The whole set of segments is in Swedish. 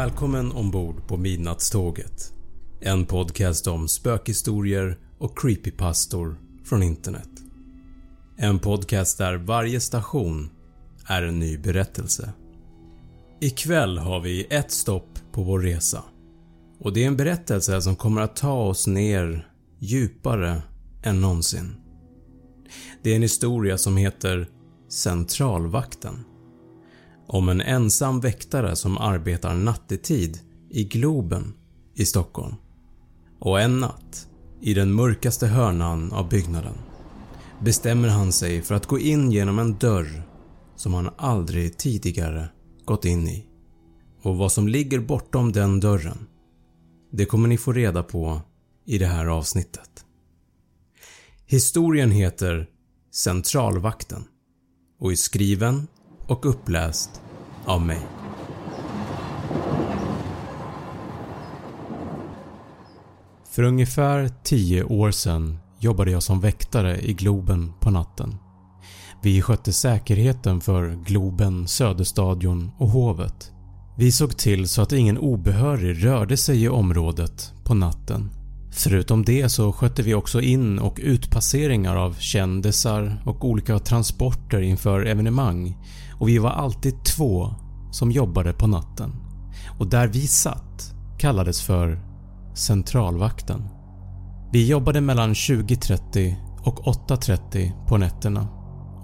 Välkommen ombord på Midnattståget. En podcast om spökhistorier och creepypastor från internet. En podcast där varje station är en ny berättelse. Ikväll har vi ett stopp på vår resa och det är en berättelse som kommer att ta oss ner djupare än någonsin. Det är en historia som heter “Centralvakten” om en ensam väktare som arbetar nattetid i Globen i Stockholm. Och en natt, i den mörkaste hörnan av byggnaden, bestämmer han sig för att gå in genom en dörr som han aldrig tidigare gått in i. Och vad som ligger bortom den dörren, det kommer ni få reda på i det här avsnittet. Historien heter “Centralvakten” och är skriven och uppläst av mig. För ungefär 10 år sedan jobbade jag som väktare i Globen på natten. Vi skötte säkerheten för Globen, Söderstadion och Hovet. Vi såg till så att ingen obehörig rörde sig i området på natten. Förutom det så skötte vi också in och utpasseringar av kändisar och olika transporter inför evenemang och vi var alltid två som jobbade på natten och där vi satt kallades för “centralvakten”. Vi jobbade mellan 20.30 och 8.30 på nätterna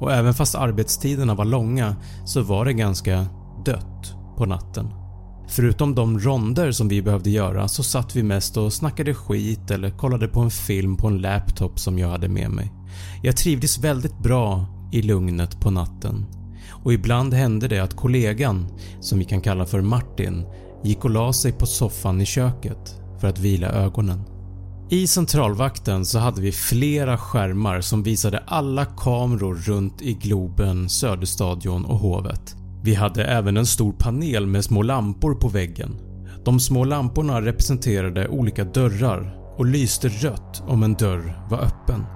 och även fast arbetstiderna var långa så var det ganska dött på natten. Förutom de ronder som vi behövde göra så satt vi mest och snackade skit eller kollade på en film på en laptop som jag hade med mig. Jag trivdes väldigt bra i lugnet på natten och ibland hände det att kollegan, som vi kan kalla för Martin, gick och la sig på soffan i köket för att vila ögonen. I centralvakten så hade vi flera skärmar som visade alla kameror runt i Globen, Söderstadion och Hovet. Vi hade även en stor panel med små lampor på väggen. De små lamporna representerade olika dörrar och lyste rött om en dörr var öppen.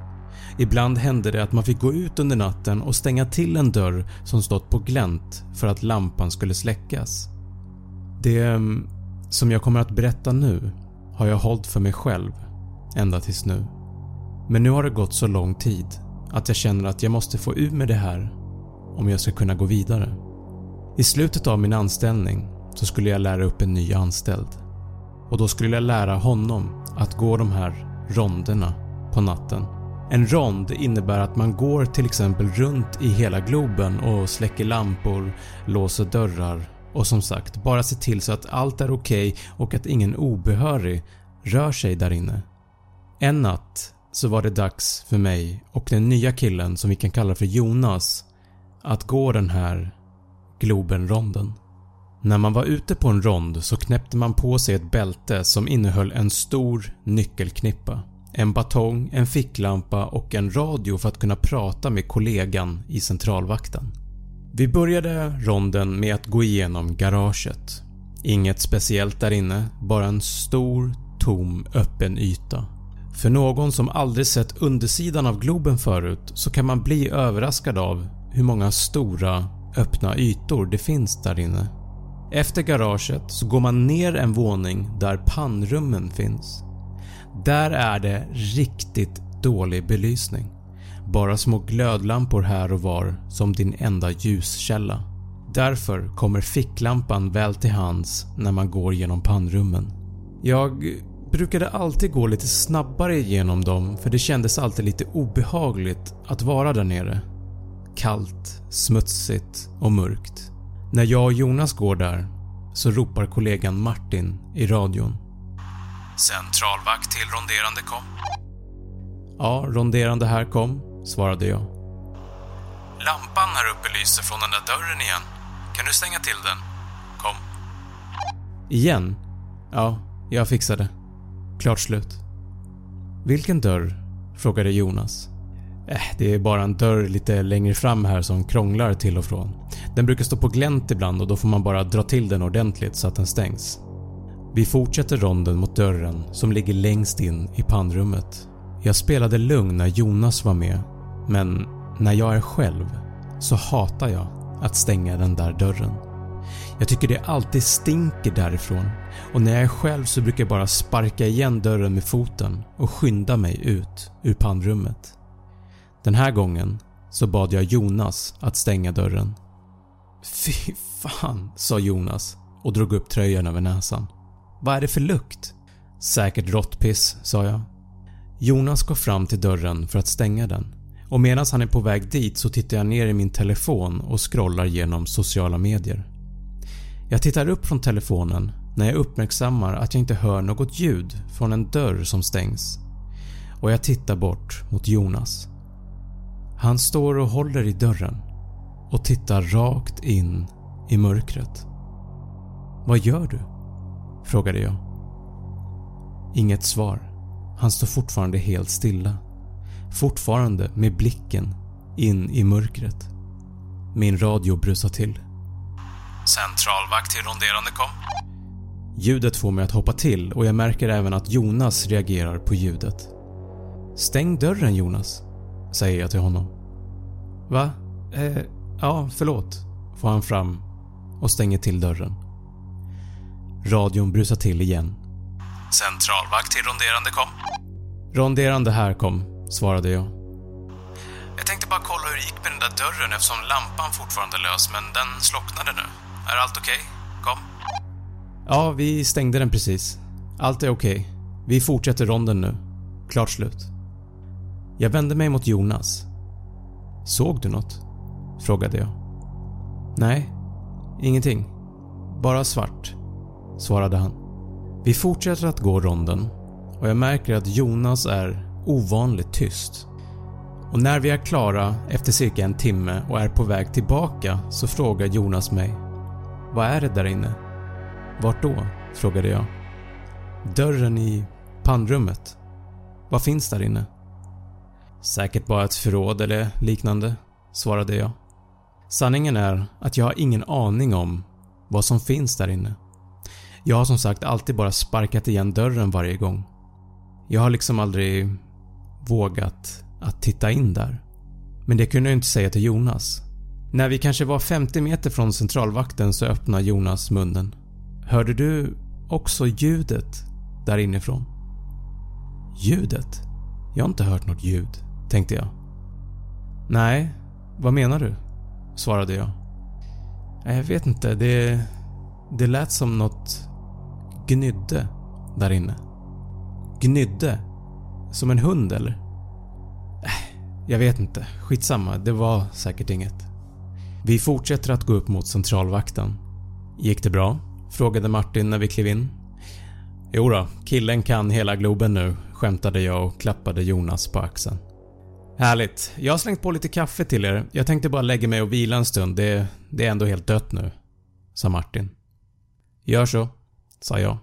Ibland hände det att man fick gå ut under natten och stänga till en dörr som stått på glänt för att lampan skulle släckas. Det mm, som jag kommer att berätta nu har jag hållit för mig själv ända tills nu. Men nu har det gått så lång tid att jag känner att jag måste få ur med det här om jag ska kunna gå vidare. I slutet av min anställning så skulle jag lära upp en ny anställd och då skulle jag lära honom att gå de här ronderna på natten en rond innebär att man går till exempel runt i hela Globen och släcker lampor, låser dörrar och som sagt bara ser till så att allt är okej okay och att ingen obehörig rör sig där inne. En natt så var det dags för mig och den nya killen som vi kan kalla för Jonas att gå den här Globenronden. När man var ute på en rond så knäppte man på sig ett bälte som innehöll en stor nyckelknippa, en batong, en ficklampa och en radio för att kunna prata med kollegan i centralvakten. Vi började ronden med att gå igenom garaget. Inget speciellt där inne, bara en stor tom öppen yta. För någon som aldrig sett undersidan av Globen förut så kan man bli överraskad av hur många stora öppna ytor det finns där inne. Efter garaget så går man ner en våning där pannrummen finns. Där är det riktigt dålig belysning. Bara små glödlampor här och var som din enda ljuskälla. Därför kommer ficklampan väl till hands när man går genom pannrummen. Jag brukade alltid gå lite snabbare igenom dem för det kändes alltid lite obehagligt att vara där nere. Kallt, smutsigt och mörkt. När jag och Jonas går där så ropar kollegan Martin i radion. Centralvakt till ronderande kom. Ja, ronderande här kom, svarade jag. Lampan här uppe lyser från den där dörren igen. Kan du stänga till den? Kom. Igen? Ja, jag fixar det. Klart slut. Vilken dörr? frågade Jonas. Äh, det är bara en dörr lite längre fram här som krånglar till och från. Den brukar stå på glänt ibland och då får man bara dra till den ordentligt så att den stängs. Vi fortsätter ronden mot dörren som ligger längst in i pannrummet. Jag spelade lugn när Jonas var med, men när jag är själv så hatar jag att stänga den där dörren. Jag tycker det alltid stinker därifrån och när jag är själv så brukar jag bara sparka igen dörren med foten och skynda mig ut ur pannrummet. Den här gången så bad jag Jonas att stänga dörren. “Fy fan” sa Jonas och drog upp tröjan över näsan. “Vad är det för lukt?” “Säkert råttpiss” sa jag. Jonas går fram till dörren för att stänga den och medan han är på väg dit så tittar jag ner i min telefon och scrollar genom sociala medier. Jag tittar upp från telefonen när jag uppmärksammar att jag inte hör något ljud från en dörr som stängs och jag tittar bort mot Jonas. Han står och håller i dörren och tittar rakt in i mörkret. “Vad gör du?” Frågade jag. Inget svar. Han står fortfarande helt stilla. Fortfarande med blicken in i mörkret. Min radio brusar till. Centralvakt till ronderande kom. Ljudet får mig att hoppa till och jag märker även att Jonas reagerar på ljudet. “Stäng dörren Jonas” säger jag till honom. “Va? Eh, ja, förlåt” får han fram och stänger till dörren. Radion brusar till igen. Centralvakt till ronderande kom. “Ronderande här kom” svarade jag. Jag tänkte bara kolla hur det gick med den där dörren eftersom lampan fortfarande är lös men den slocknade nu. Är allt okej? Okay? Kom. Ja, vi stängde den precis. Allt är okej. Okay. Vi fortsätter ronden nu. Klart slut. Jag vände mig mot Jonas. “Såg du något?” frågade jag. “Nej, ingenting. Bara svart” svarade han. Vi fortsätter att gå ronden och jag märker att Jonas är ovanligt tyst. Och när vi är klara efter cirka en timme och är på väg tillbaka så frågar Jonas mig “Vad är det där inne?” “Vart då?” frågade jag. “Dörren i pannrummet. Vad finns där inne?” “Säkert bara ett förråd eller liknande” svarade jag. Sanningen är att jag har ingen aning om vad som finns där inne. Jag har som sagt alltid bara sparkat igen dörren varje gång. Jag har liksom aldrig vågat att titta in där. Men det kunde jag inte säga till Jonas. När vi kanske var 50 meter från centralvakten så öppnade Jonas munnen. “Hörde du också ljudet där inifrån?” “Ljudet? Jag har inte hört något ljud” tänkte jag. “Nej, vad menar du?” svarade jag. “Jag vet inte, det, det lät som något gnydde där inne.” “Gnydde? Som en hund eller?” äh, “Jag vet inte, skitsamma, det var säkert inget.” Vi fortsätter att gå upp mot centralvakten. “Gick det bra?” frågade Martin när vi klev in. “Jodå, killen kan hela Globen nu. skämtade jag och klappade Jonas på axeln. Härligt. Jag har slängt på lite kaffe till er. Jag tänkte bara lägga mig och vila en stund. Det, det är ändå helt dött nu. Sa Martin. Gör så, sa jag.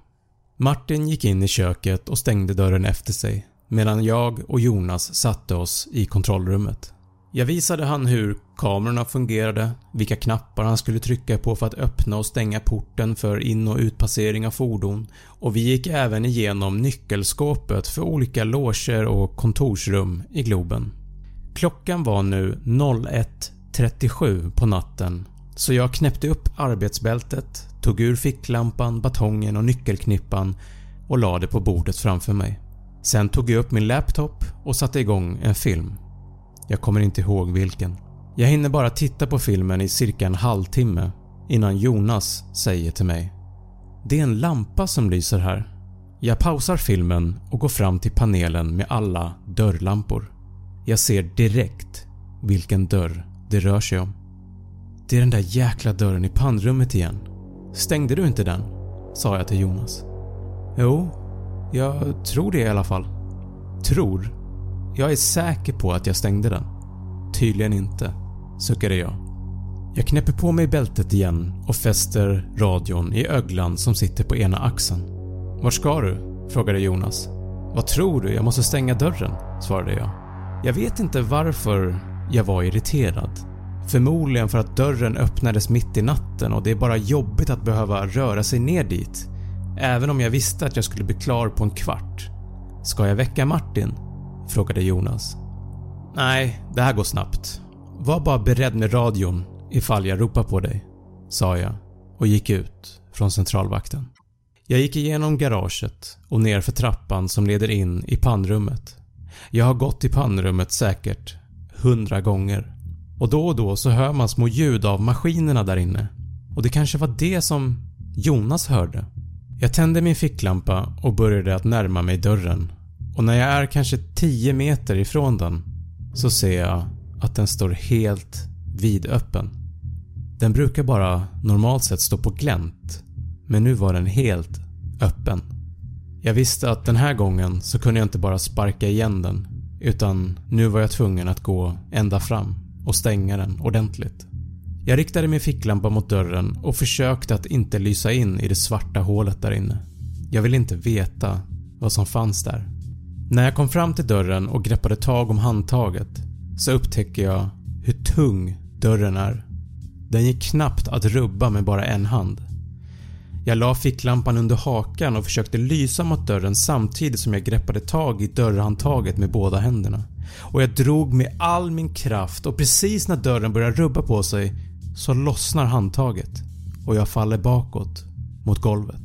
Martin gick in i köket och stängde dörren efter sig medan jag och Jonas satte oss i kontrollrummet. Jag visade han hur kamerorna fungerade, vilka knappar han skulle trycka på för att öppna och stänga porten för in och utpassering av fordon och vi gick även igenom nyckelskåpet för olika loger och kontorsrum i Globen. Klockan var nu 01.37 på natten så jag knäppte upp arbetsbältet, tog ur ficklampan, batongen och nyckelknippan och lade det på bordet framför mig. Sen tog jag upp min laptop och satte igång en film. Jag kommer inte ihåg vilken. Jag hinner bara titta på filmen i cirka en halvtimme innan Jonas säger till mig “Det är en lampa som lyser här”. Jag pausar filmen och går fram till panelen med alla dörrlampor. Jag ser direkt vilken dörr det rör sig om. “Det är den där jäkla dörren i pannrummet igen. Stängde du inte den?” sa jag till Jonas. “Jo, jag tror det i alla fall. Tror? Jag är säker på att jag stängde den. Tydligen inte, suckade jag. Jag knäpper på mig bältet igen och fäster radion i öglan som sitter på ena axeln. “Var ska du?” frågade Jonas. “Vad tror du? Jag måste stänga dörren” svarade jag. Jag vet inte varför jag var irriterad. Förmodligen för att dörren öppnades mitt i natten och det är bara jobbigt att behöva röra sig ner dit Även om jag visste att jag skulle bli klar på en kvart. “Ska jag väcka Martin?” frågade Jonas. “Nej, det här går snabbt. Var bara beredd med radion ifall jag ropar på dig” sa jag och gick ut från centralvakten. Jag gick igenom garaget och ner för trappan som leder in i pannrummet. Jag har gått i pannrummet säkert hundra gånger och då och då så hör man små ljud av maskinerna där inne och det kanske var det som Jonas hörde. Jag tände min ficklampa och började att närma mig dörren och när jag är kanske 10 meter ifrån den så ser jag att den står helt vidöppen. Den brukar bara normalt sett stå på glänt men nu var den helt öppen. Jag visste att den här gången så kunde jag inte bara sparka igen den utan nu var jag tvungen att gå ända fram och stänga den ordentligt. Jag riktade min ficklampa mot dörren och försökte att inte lysa in i det svarta hålet där inne. Jag ville inte veta vad som fanns där. När jag kom fram till dörren och greppade tag om handtaget så upptäcker jag hur tung dörren är. Den gick knappt att rubba med bara en hand. Jag la ficklampan under hakan och försökte lysa mot dörren samtidigt som jag greppade tag i dörrhandtaget med båda händerna. Och jag drog med all min kraft och precis när dörren börjar rubba på sig så lossnar handtaget och jag faller bakåt mot golvet.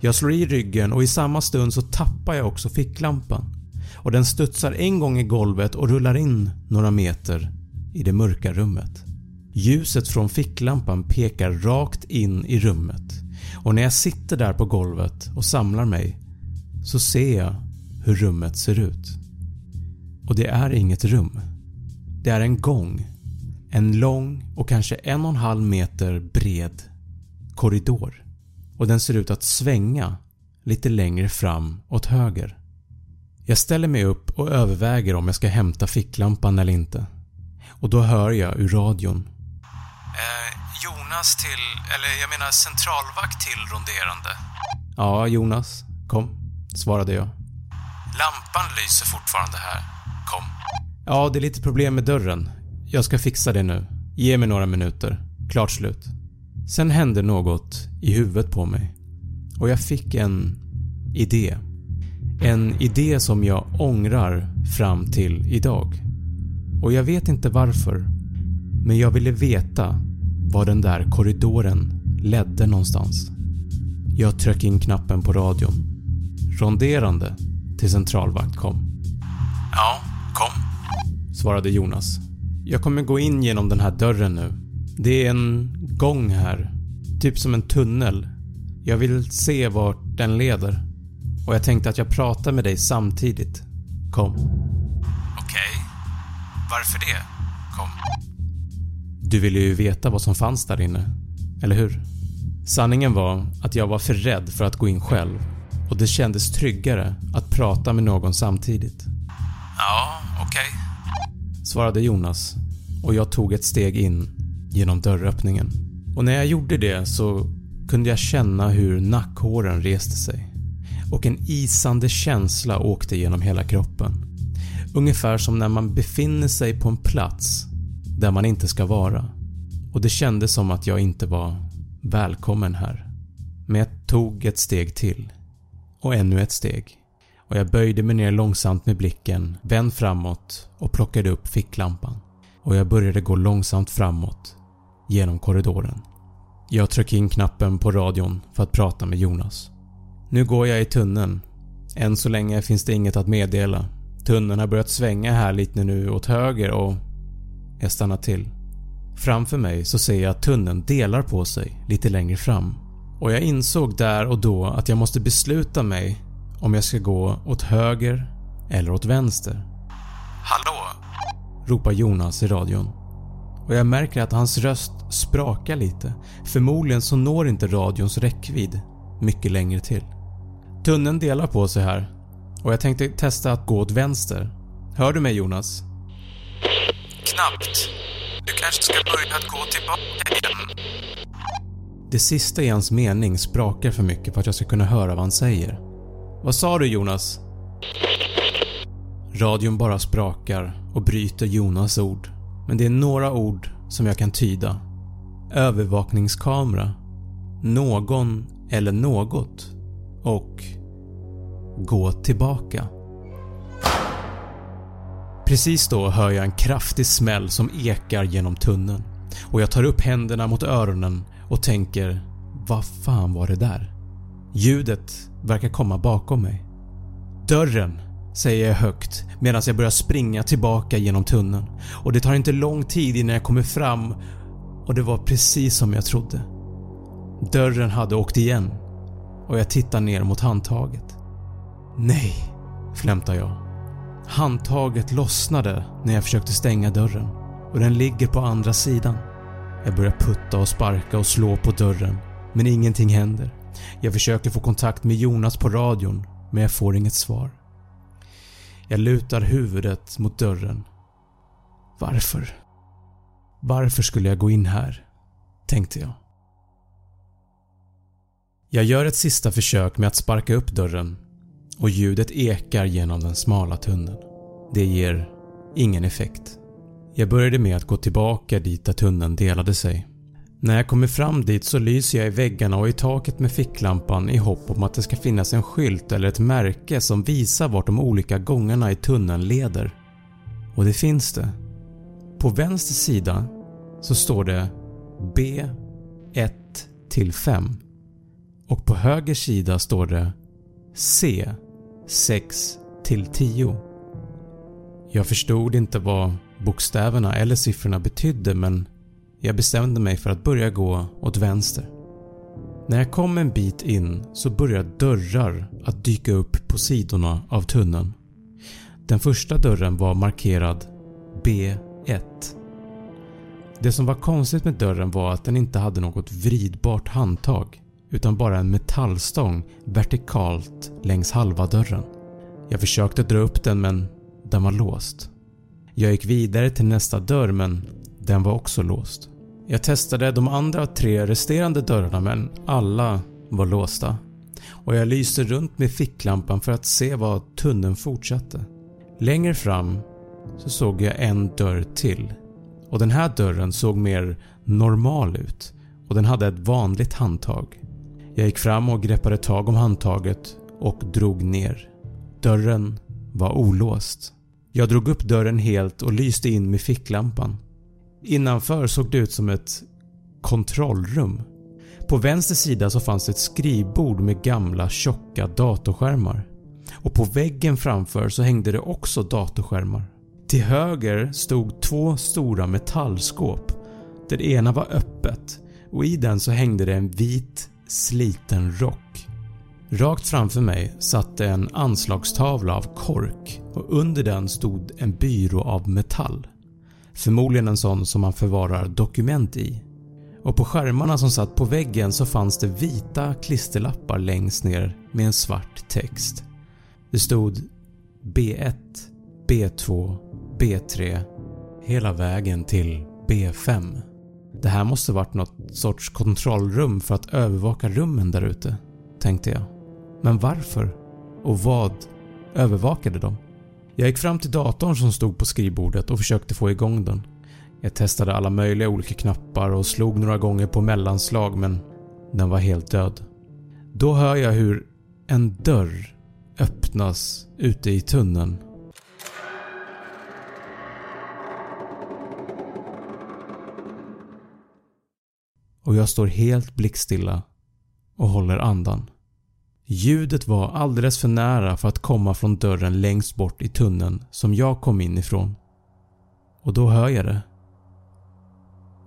Jag slår i ryggen och i samma stund så tappar jag också ficklampan och den studsar en gång i golvet och rullar in några meter i det mörka rummet. Ljuset från ficklampan pekar rakt in i rummet och när jag sitter där på golvet och samlar mig så ser jag hur rummet ser ut. Och det är inget rum. Det är en gång en lång och kanske en och en halv meter bred korridor och den ser ut att svänga lite längre fram åt höger. Jag ställer mig upp och överväger om jag ska hämta ficklampan eller inte. Och då hör jag ur radion. Eh, Jonas till, eller jag menar centralvakt till ronderande. Ja, Jonas. Kom, svarade jag. Lampan lyser fortfarande här. Kom. Ja, det är lite problem med dörren. Jag ska fixa det nu. Ge mig några minuter. Klart slut. Sen hände något i huvudet på mig och jag fick en idé. En idé som jag ångrar fram till idag. Och jag vet inte varför, men jag ville veta var den där korridoren ledde någonstans. Jag tryckte in knappen på radion. Ronderande till centralvakt kom. Ja, kom. Svarade Jonas jag kommer gå in genom den här dörren nu. Det är en gång här. Typ som en tunnel. Jag vill se vart den leder. Och jag tänkte att jag pratar med dig samtidigt. Kom. Okej. Okay. Varför det? Kom. Du ville ju veta vad som fanns där inne. Eller hur? Sanningen var att jag var för rädd för att gå in själv och det kändes tryggare att prata med någon samtidigt. Svarade Jonas och jag tog ett steg in genom dörröppningen. Och när jag gjorde det så kunde jag känna hur nackhåren reste sig och en isande känsla åkte genom hela kroppen. Ungefär som när man befinner sig på en plats där man inte ska vara och det kändes som att jag inte var välkommen här. Men jag tog ett steg till och ännu ett steg och jag böjde mig ner långsamt med blicken, vänd framåt och plockade upp ficklampan och jag började gå långsamt framåt genom korridoren. Jag tryckte in knappen på radion för att prata med Jonas. Nu går jag i tunneln. Än så länge finns det inget att meddela. Tunneln har börjat svänga här lite nu åt höger och... Jag stannar till. Framför mig så ser jag att tunneln delar på sig lite längre fram och jag insåg där och då att jag måste besluta mig om jag ska gå åt höger eller åt vänster. Hallå? Ropar Jonas i radion. Och jag märker att hans röst sprakar lite. Förmodligen så når inte radions räckvidd mycket längre till. Tunneln delar på sig här och jag tänkte testa att gå åt vänster. Hör du mig Jonas? Knappt. Du kanske ska börja att gå tillbaka igen. Det sista i hans mening sprakar för mycket för att jag ska kunna höra vad han säger. Vad sa du Jonas? Radion bara sprakar och bryter Jonas ord. Men det är några ord som jag kan tyda. Övervakningskamera. Någon eller något. Och gå tillbaka. Precis då hör jag en kraftig smäll som ekar genom tunneln och jag tar upp händerna mot öronen och tänker “Vad fan var det där?” Ljudet verkar komma bakom mig. “Dörren!” säger jag högt medan jag börjar springa tillbaka genom tunneln och det tar inte lång tid innan jag kommer fram och det var precis som jag trodde. Dörren hade åkt igen och jag tittar ner mot handtaget. “Nej” flämtar jag. Handtaget lossnade när jag försökte stänga dörren och den ligger på andra sidan. Jag börjar putta och sparka och slå på dörren men ingenting händer. Jag försöker få kontakt med Jonas på radion men jag får inget svar. Jag lutar huvudet mot dörren. Varför? Varför skulle jag gå in här? Tänkte jag. Jag gör ett sista försök med att sparka upp dörren och ljudet ekar genom den smala tunneln. Det ger ingen effekt. Jag började med att gå tillbaka dit där tunneln delade sig. När jag kommer fram dit så lyser jag i väggarna och i taket med ficklampan i hopp om att det ska finnas en skylt eller ett märke som visar vart de olika gångarna i tunneln leder. Och det finns det. På vänster sida så står det B1 till 5 och på höger sida står det C 6 till 10. Jag förstod inte vad bokstäverna eller siffrorna betydde men jag bestämde mig för att börja gå åt vänster. När jag kom en bit in så började dörrar att dyka upp på sidorna av tunneln. Den första dörren var markerad B1. Det som var konstigt med dörren var att den inte hade något vridbart handtag utan bara en metallstång vertikalt längs halva dörren. Jag försökte dra upp den men den var låst. Jag gick vidare till nästa dörr men den var också låst. Jag testade de andra tre resterande dörrarna men alla var låsta och jag lyste runt med ficklampan för att se vad tunneln fortsatte. Längre fram så såg jag en dörr till och den här dörren såg mer normal ut och den hade ett vanligt handtag. Jag gick fram och greppade tag om handtaget och drog ner. Dörren var olåst. Jag drog upp dörren helt och lyste in med ficklampan. Innanför såg det ut som ett kontrollrum. På vänster sida så fanns ett skrivbord med gamla tjocka datorskärmar. Och på väggen framför så hängde det också datorskärmar. Till höger stod två stora metallskåp. Det ena var öppet och i den så hängde det en vit sliten rock. Rakt framför mig satt det en anslagstavla av kork och under den stod en byrå av metall. Förmodligen en sån som man förvarar dokument i. och på skärmarna som satt på väggen så fanns det vita klisterlappar längst ner med en svart text. Det stod B1, B2, B3 hela vägen till B5. Det här måste varit något sorts kontrollrum för att övervaka rummen där ute, tänkte jag. Men varför? Och vad övervakade de? Jag gick fram till datorn som stod på skrivbordet och försökte få igång den. Jag testade alla möjliga olika knappar och slog några gånger på mellanslag men den var helt död. Då hör jag hur en dörr öppnas ute i tunneln. Och jag står helt blickstilla och håller andan. Ljudet var alldeles för nära för att komma från dörren längst bort i tunneln som jag kom in ifrån. Och då hör jag det.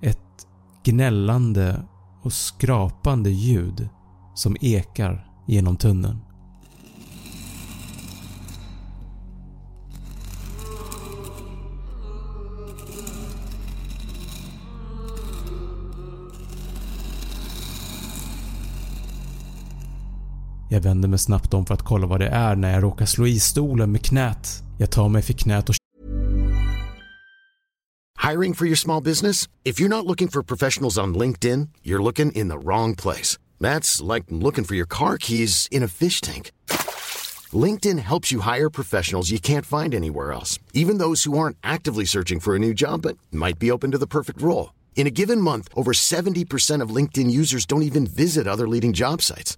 Ett gnällande och skrapande ljud som ekar genom tunneln. Jag vänder mig snabbt om för att kolla vad det är när jag råkar slå i stolen med knät. Jag tar mig för knät och Hiring for your small business? If you're not looking for professionals on LinkedIn, you're looking in the wrong place. That's like looking for your car keys in a fish tank. LinkedIn helps you hire professionals you can't find anywhere else, even those who aren't actively searching for a new job but might be open to the perfect role. In a given month, over 70% of LinkedIn users don't even visit other leading job sites.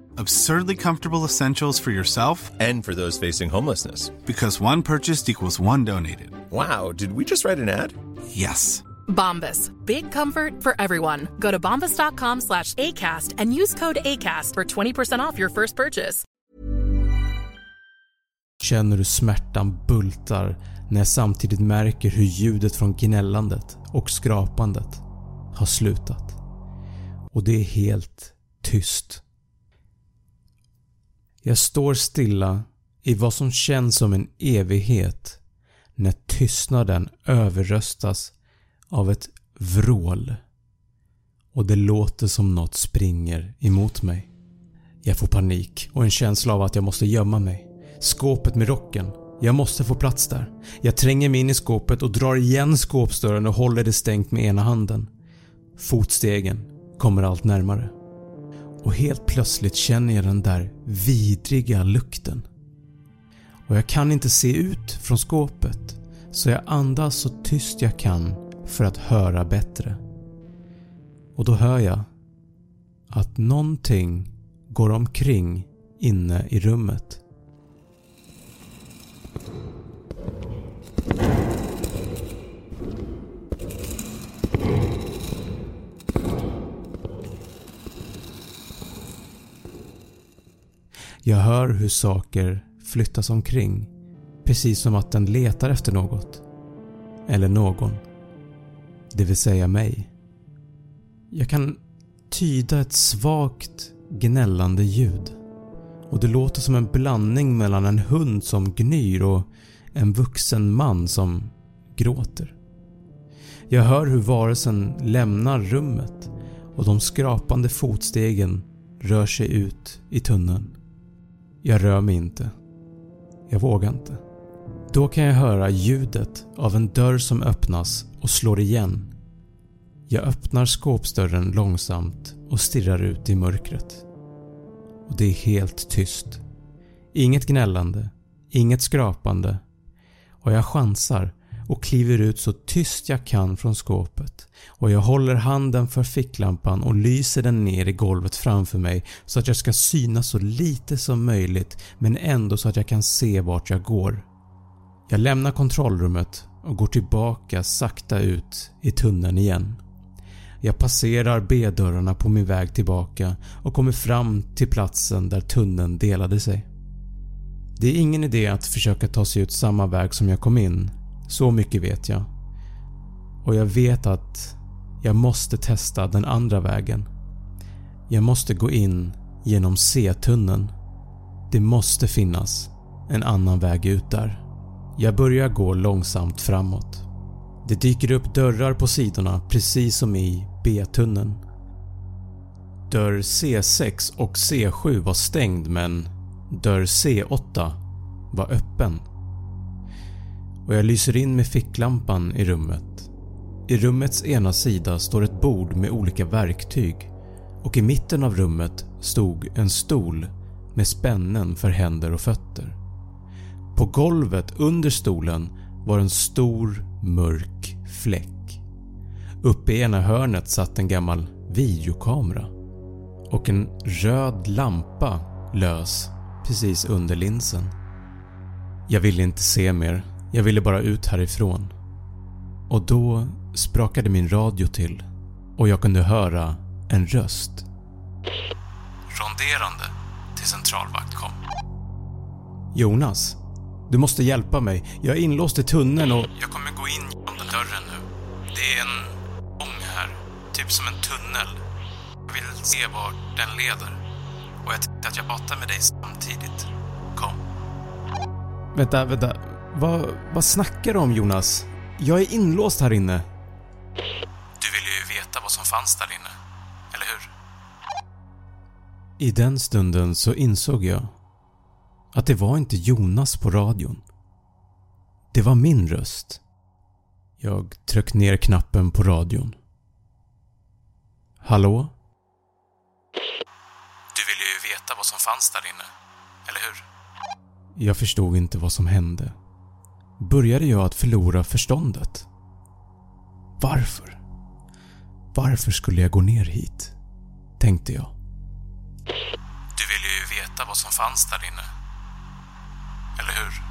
Absurdly comfortable essentials for yourself And for those facing homelessness. because one purchased equals one donated. Wow, did we just write an ad? Yes. Bombas. Big comfort for everyone. Go to bombas.com slash ACAST and use code ACAST for 20% off your first purchase. känner hur smärtan bultar när jag samtidigt märker hur ljudet från gnällandet och skrapandet har slutat. Och det är helt tyst. Jag står stilla i vad som känns som en evighet när tystnaden överröstas av ett vrål och det låter som något springer emot mig. Jag får panik och en känsla av att jag måste gömma mig. Skåpet med rocken. Jag måste få plats där. Jag tränger mig in i skåpet och drar igen skåpsdörren och håller det stängt med ena handen. Fotstegen kommer allt närmare. Och helt plötsligt känner jag den där vidriga lukten. Och jag kan inte se ut från skåpet så jag andas så tyst jag kan för att höra bättre. Och då hör jag att någonting går omkring inne i rummet. Jag hör hur saker flyttas omkring precis som att den letar efter något. Eller någon. Det vill säga mig. Jag kan tyda ett svagt gnällande ljud och det låter som en blandning mellan en hund som gnyr och en vuxen man som gråter. Jag hör hur varelsen lämnar rummet och de skrapande fotstegen rör sig ut i tunneln. Jag rör mig inte. Jag vågar inte. Då kan jag höra ljudet av en dörr som öppnas och slår igen. Jag öppnar skåpsdörren långsamt och stirrar ut i mörkret. Och det är helt tyst. Inget gnällande, inget skrapande och jag chansar och kliver ut så tyst jag kan från skåpet och jag håller handen för ficklampan och lyser den ner i golvet framför mig så att jag ska synas så lite som möjligt men ändå så att jag kan se vart jag går. Jag lämnar kontrollrummet och går tillbaka sakta ut i tunneln igen. Jag passerar B-dörrarna på min väg tillbaka och kommer fram till platsen där tunneln delade sig. Det är ingen idé att försöka ta sig ut samma väg som jag kom in. Så mycket vet jag. Och jag vet att jag måste testa den andra vägen. Jag måste gå in genom C-tunneln. Det måste finnas en annan väg ut där. Jag börjar gå långsamt framåt. Det dyker upp dörrar på sidorna precis som i B-tunneln. Dörr C6 och C7 var stängd men dörr C8 var öppen. Och jag lyser in med ficklampan i rummet. I rummets ena sida står ett bord med olika verktyg och i mitten av rummet stod en stol med spännen för händer och fötter. På golvet under stolen var en stor mörk fläck. Uppe i ena hörnet satt en gammal videokamera och en röd lampa lös precis under linsen. Jag ville inte se mer, jag ville bara ut härifrån. Och då sprakade min radio till och jag kunde höra en röst. Ronderande till centralvakt kom. Jonas, du måste hjälpa mig. Jag är inlåst i tunneln och... Jag kommer gå in genom den dörren nu. Det är en gång här. Typ som en tunnel. Jag vill se var den leder. Och jag tänkte att jag pratar med dig samtidigt. Kom. Vänta, vänta. Vad, vad snackar du om Jonas? Jag är inlåst här inne. Du ville ju veta vad som fanns där inne. Eller hur? I den stunden så insåg jag att det var inte Jonas på radion. Det var min röst. Jag tryckte ner knappen på radion. Hallå? Du ville ju veta vad som fanns där inne. Eller hur? Jag förstod inte vad som hände. Började jag att förlora förståndet? Varför? Varför skulle jag gå ner hit? Tänkte jag. Du ville ju veta vad som fanns där inne. Eller hur?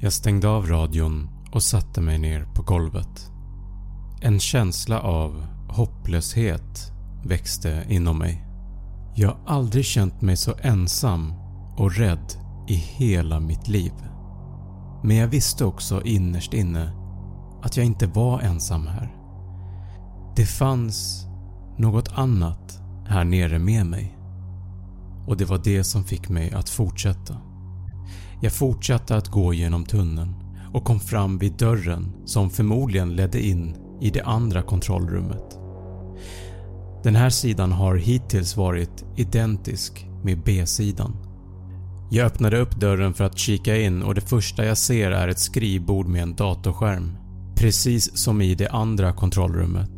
Jag stängde av radion och satte mig ner på golvet. En känsla av hopplöshet växte inom mig. Jag har aldrig känt mig så ensam och rädd i hela mitt liv. Men jag visste också innerst inne att jag inte var ensam här. Det fanns något annat här nere med mig. Och det var det som fick mig att fortsätta. Jag fortsatte att gå genom tunneln och kom fram vid dörren som förmodligen ledde in i det andra kontrollrummet. Den här sidan har hittills varit identisk med B-sidan. Jag öppnade upp dörren för att kika in och det första jag ser är ett skrivbord med en datorskärm. Precis som i det andra kontrollrummet.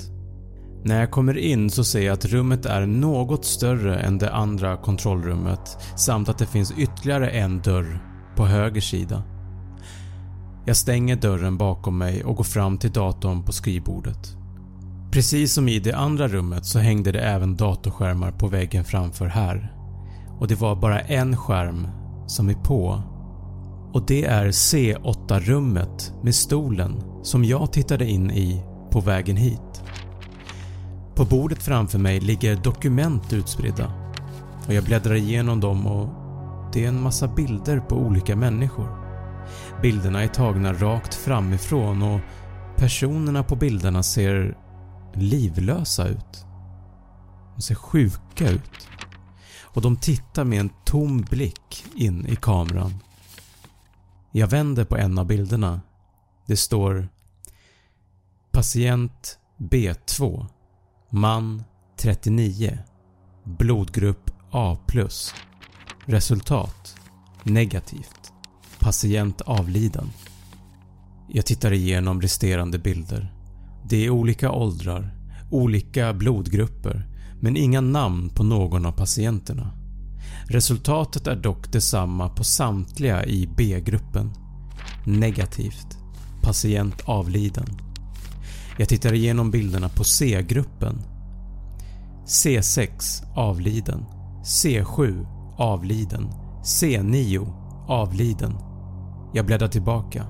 När jag kommer in så ser jag att rummet är något större än det andra kontrollrummet samt att det finns ytterligare en dörr på höger sida. Jag stänger dörren bakom mig och går fram till datorn på skrivbordet. Precis som i det andra rummet så hängde det även datorskärmar på väggen framför här. Och det var bara en skärm som är på. Och det är C8-rummet med stolen som jag tittade in i på vägen hit. På bordet framför mig ligger dokument utspridda och jag bläddrar igenom dem och det är en massa bilder på olika människor. Bilderna är tagna rakt framifrån och personerna på bilderna ser livlösa ut. De ser sjuka ut. Och de tittar med en tom blick in i kameran. Jag vänder på en av bilderna. Det står Patient B2 Man 39 Blodgrupp A+. Resultat Negativt. Patient avliden. Jag tittar igenom resterande bilder. Det är olika åldrar, olika blodgrupper men inga namn på någon av patienterna. Resultatet är dock detsamma på samtliga i B-gruppen. Negativt. Patient avliden. Jag tittar igenom bilderna på C-gruppen. C6 avliden. C7 avliden. C9 avliden. Jag bläddrar tillbaka.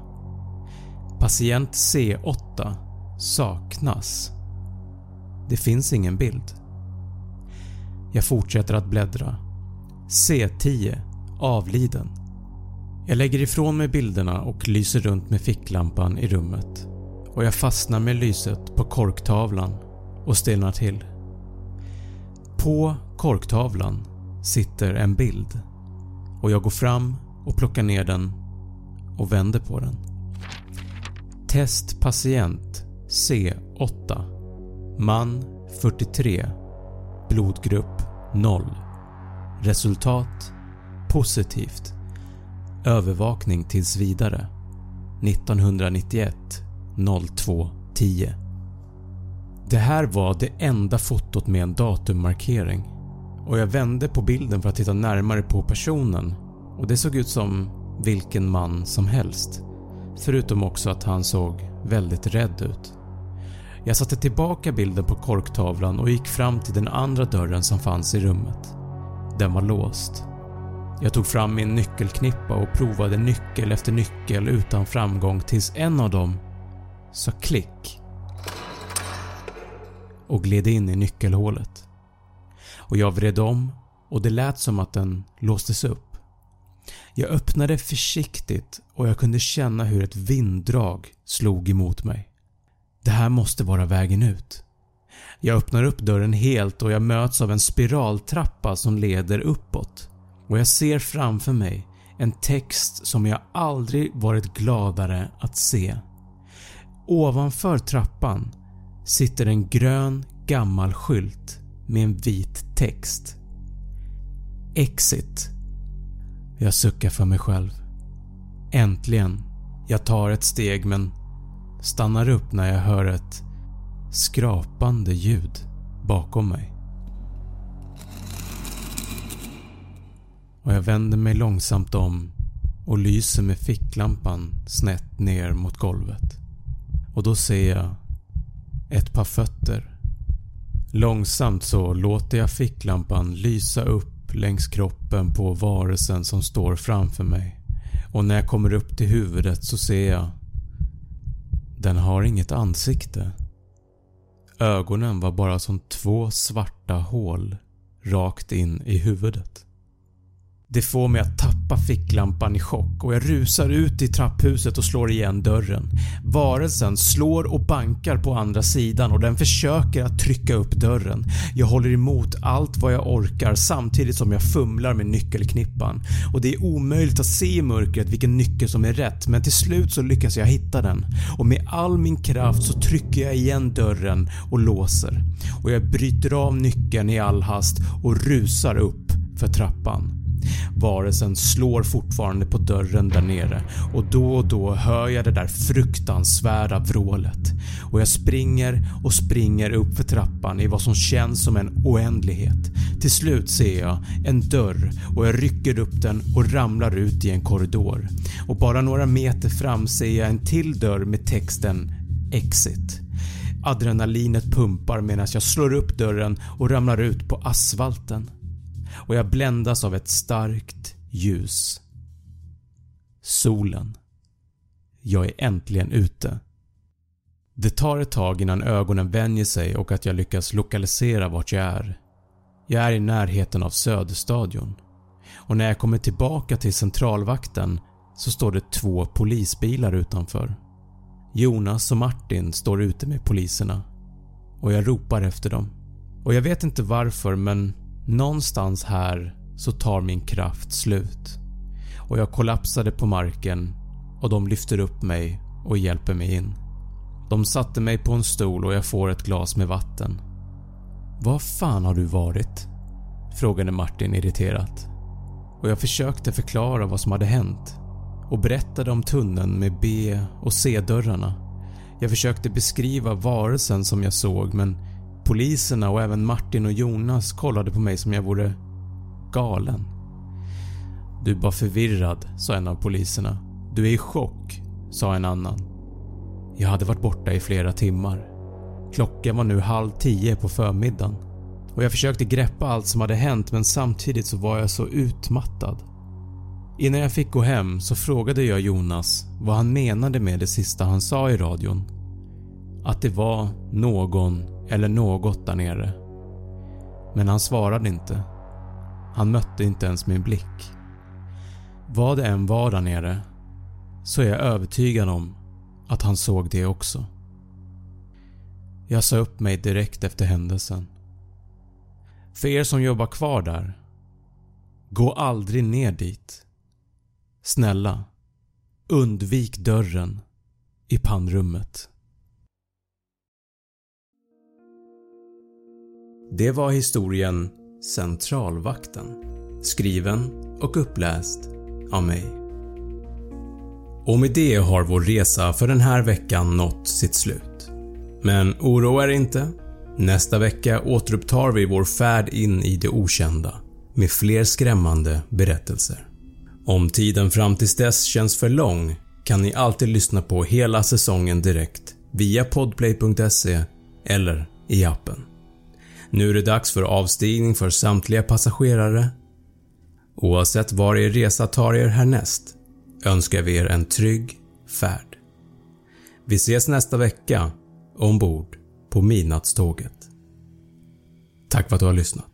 Patient C8 saknas. Det finns ingen bild. Jag fortsätter att bläddra. C10 avliden. Jag lägger ifrån mig bilderna och lyser runt med ficklampan i rummet och jag fastnar med lyset på korktavlan och stelnar till. På korktavlan sitter en bild och jag går fram och plockar ner den och vänder på den. Testpatient C8 Man 43 Blodgrupp 0 Resultat Positivt. Övervakning tills vidare. 1991 02 10 Det här var det enda fotot med en datummarkering. Och jag vände på bilden för att titta närmare på personen. Och det såg ut som vilken man som helst. Förutom också att han såg väldigt rädd ut. Jag satte tillbaka bilden på korktavlan och gick fram till den andra dörren som fanns i rummet. Den var låst. Jag tog fram min nyckelknippa och provade nyckel efter nyckel utan framgång tills en av dem sa klick och gled in i nyckelhålet. Och jag vred om och det lät som att den låstes upp. Jag öppnade försiktigt och jag kunde känna hur ett vinddrag slog emot mig. Det här måste vara vägen ut. Jag öppnar upp dörren helt och jag möts av en spiraltrappa som leder uppåt. Och jag ser framför mig en text som jag aldrig varit gladare att se. Ovanför trappan sitter en grön gammal skylt med en vit text. Exit. Jag suckar för mig själv. Äntligen. Jag tar ett steg men stannar upp när jag hör ett skrapande ljud bakom mig. Och jag vänder mig långsamt om och lyser med ficklampan snett ner mot golvet. Och då ser jag ett par fötter. Långsamt så låter jag ficklampan lysa upp längs kroppen på varelsen som står framför mig. Och när jag kommer upp till huvudet så ser jag den har inget ansikte. Ögonen var bara som två svarta hål rakt in i huvudet. Det får mig att tappa ficklampan i chock och jag rusar ut i trapphuset och slår igen dörren. Varelsen slår och bankar på andra sidan och den försöker att trycka upp dörren. Jag håller emot allt vad jag orkar samtidigt som jag fumlar med nyckelknippan och det är omöjligt att se i mörkret vilken nyckel som är rätt men till slut så lyckas jag hitta den och med all min kraft så trycker jag igen dörren och låser och jag bryter av nyckeln i all hast och rusar upp för trappan. Varelsen slår fortfarande på dörren där nere och då och då hör jag det där fruktansvärda vrålet och jag springer och springer upp för trappan i vad som känns som en oändlighet. Till slut ser jag en dörr och jag rycker upp den och ramlar ut i en korridor och bara några meter fram ser jag en till dörr med texten “Exit”. Adrenalinet pumpar medan jag slår upp dörren och ramlar ut på asfalten och jag bländas av ett starkt ljus. Solen. Jag är äntligen ute. Det tar ett tag innan ögonen vänjer sig och att jag lyckas lokalisera vart jag är. Jag är i närheten av Söderstadion och när jag kommer tillbaka till centralvakten så står det två polisbilar utanför. Jonas och Martin står ute med poliserna och jag ropar efter dem. Och jag vet inte varför men Någonstans här så tar min kraft slut och jag kollapsade på marken och de lyfter upp mig och hjälper mig in. De satte mig på en stol och jag får ett glas med vatten. “Var fan har du varit?” frågade Martin irriterat. Och jag försökte förklara vad som hade hänt och berättade om tunneln med B och C-dörrarna. Jag försökte beskriva varelsen som jag såg men Poliserna och även Martin och Jonas kollade på mig som jag vore galen. Du är bara förvirrad, sa en av poliserna. Du är i chock, sa en annan. Jag hade varit borta i flera timmar. Klockan var nu halv tio på förmiddagen och jag försökte greppa allt som hade hänt men samtidigt så var jag så utmattad. Innan jag fick gå hem så frågade jag Jonas vad han menade med det sista han sa i radion. Att det var någon eller något där nere. Men han svarade inte. Han mötte inte ens min blick. vad det än var där nere så är jag övertygad om att han såg det också. Jag sa upp mig direkt efter händelsen. För er som jobbar kvar där, gå aldrig ner dit. Snälla, undvik dörren i pannrummet. Det var historien Centralvakten. Skriven och uppläst av mig. Och med det har vår resa för den här veckan nått sitt slut. Men oroa er inte. Nästa vecka återupptar vi vår färd in i det okända med fler skrämmande berättelser. Om tiden fram tills dess känns för lång kan ni alltid lyssna på hela säsongen direkt via podplay.se eller i appen. Nu är det dags för avstigning för samtliga passagerare. Oavsett var er resa tar er härnäst önskar vi er en trygg färd. Vi ses nästa vecka ombord på midnattståget. Tack för att du har lyssnat.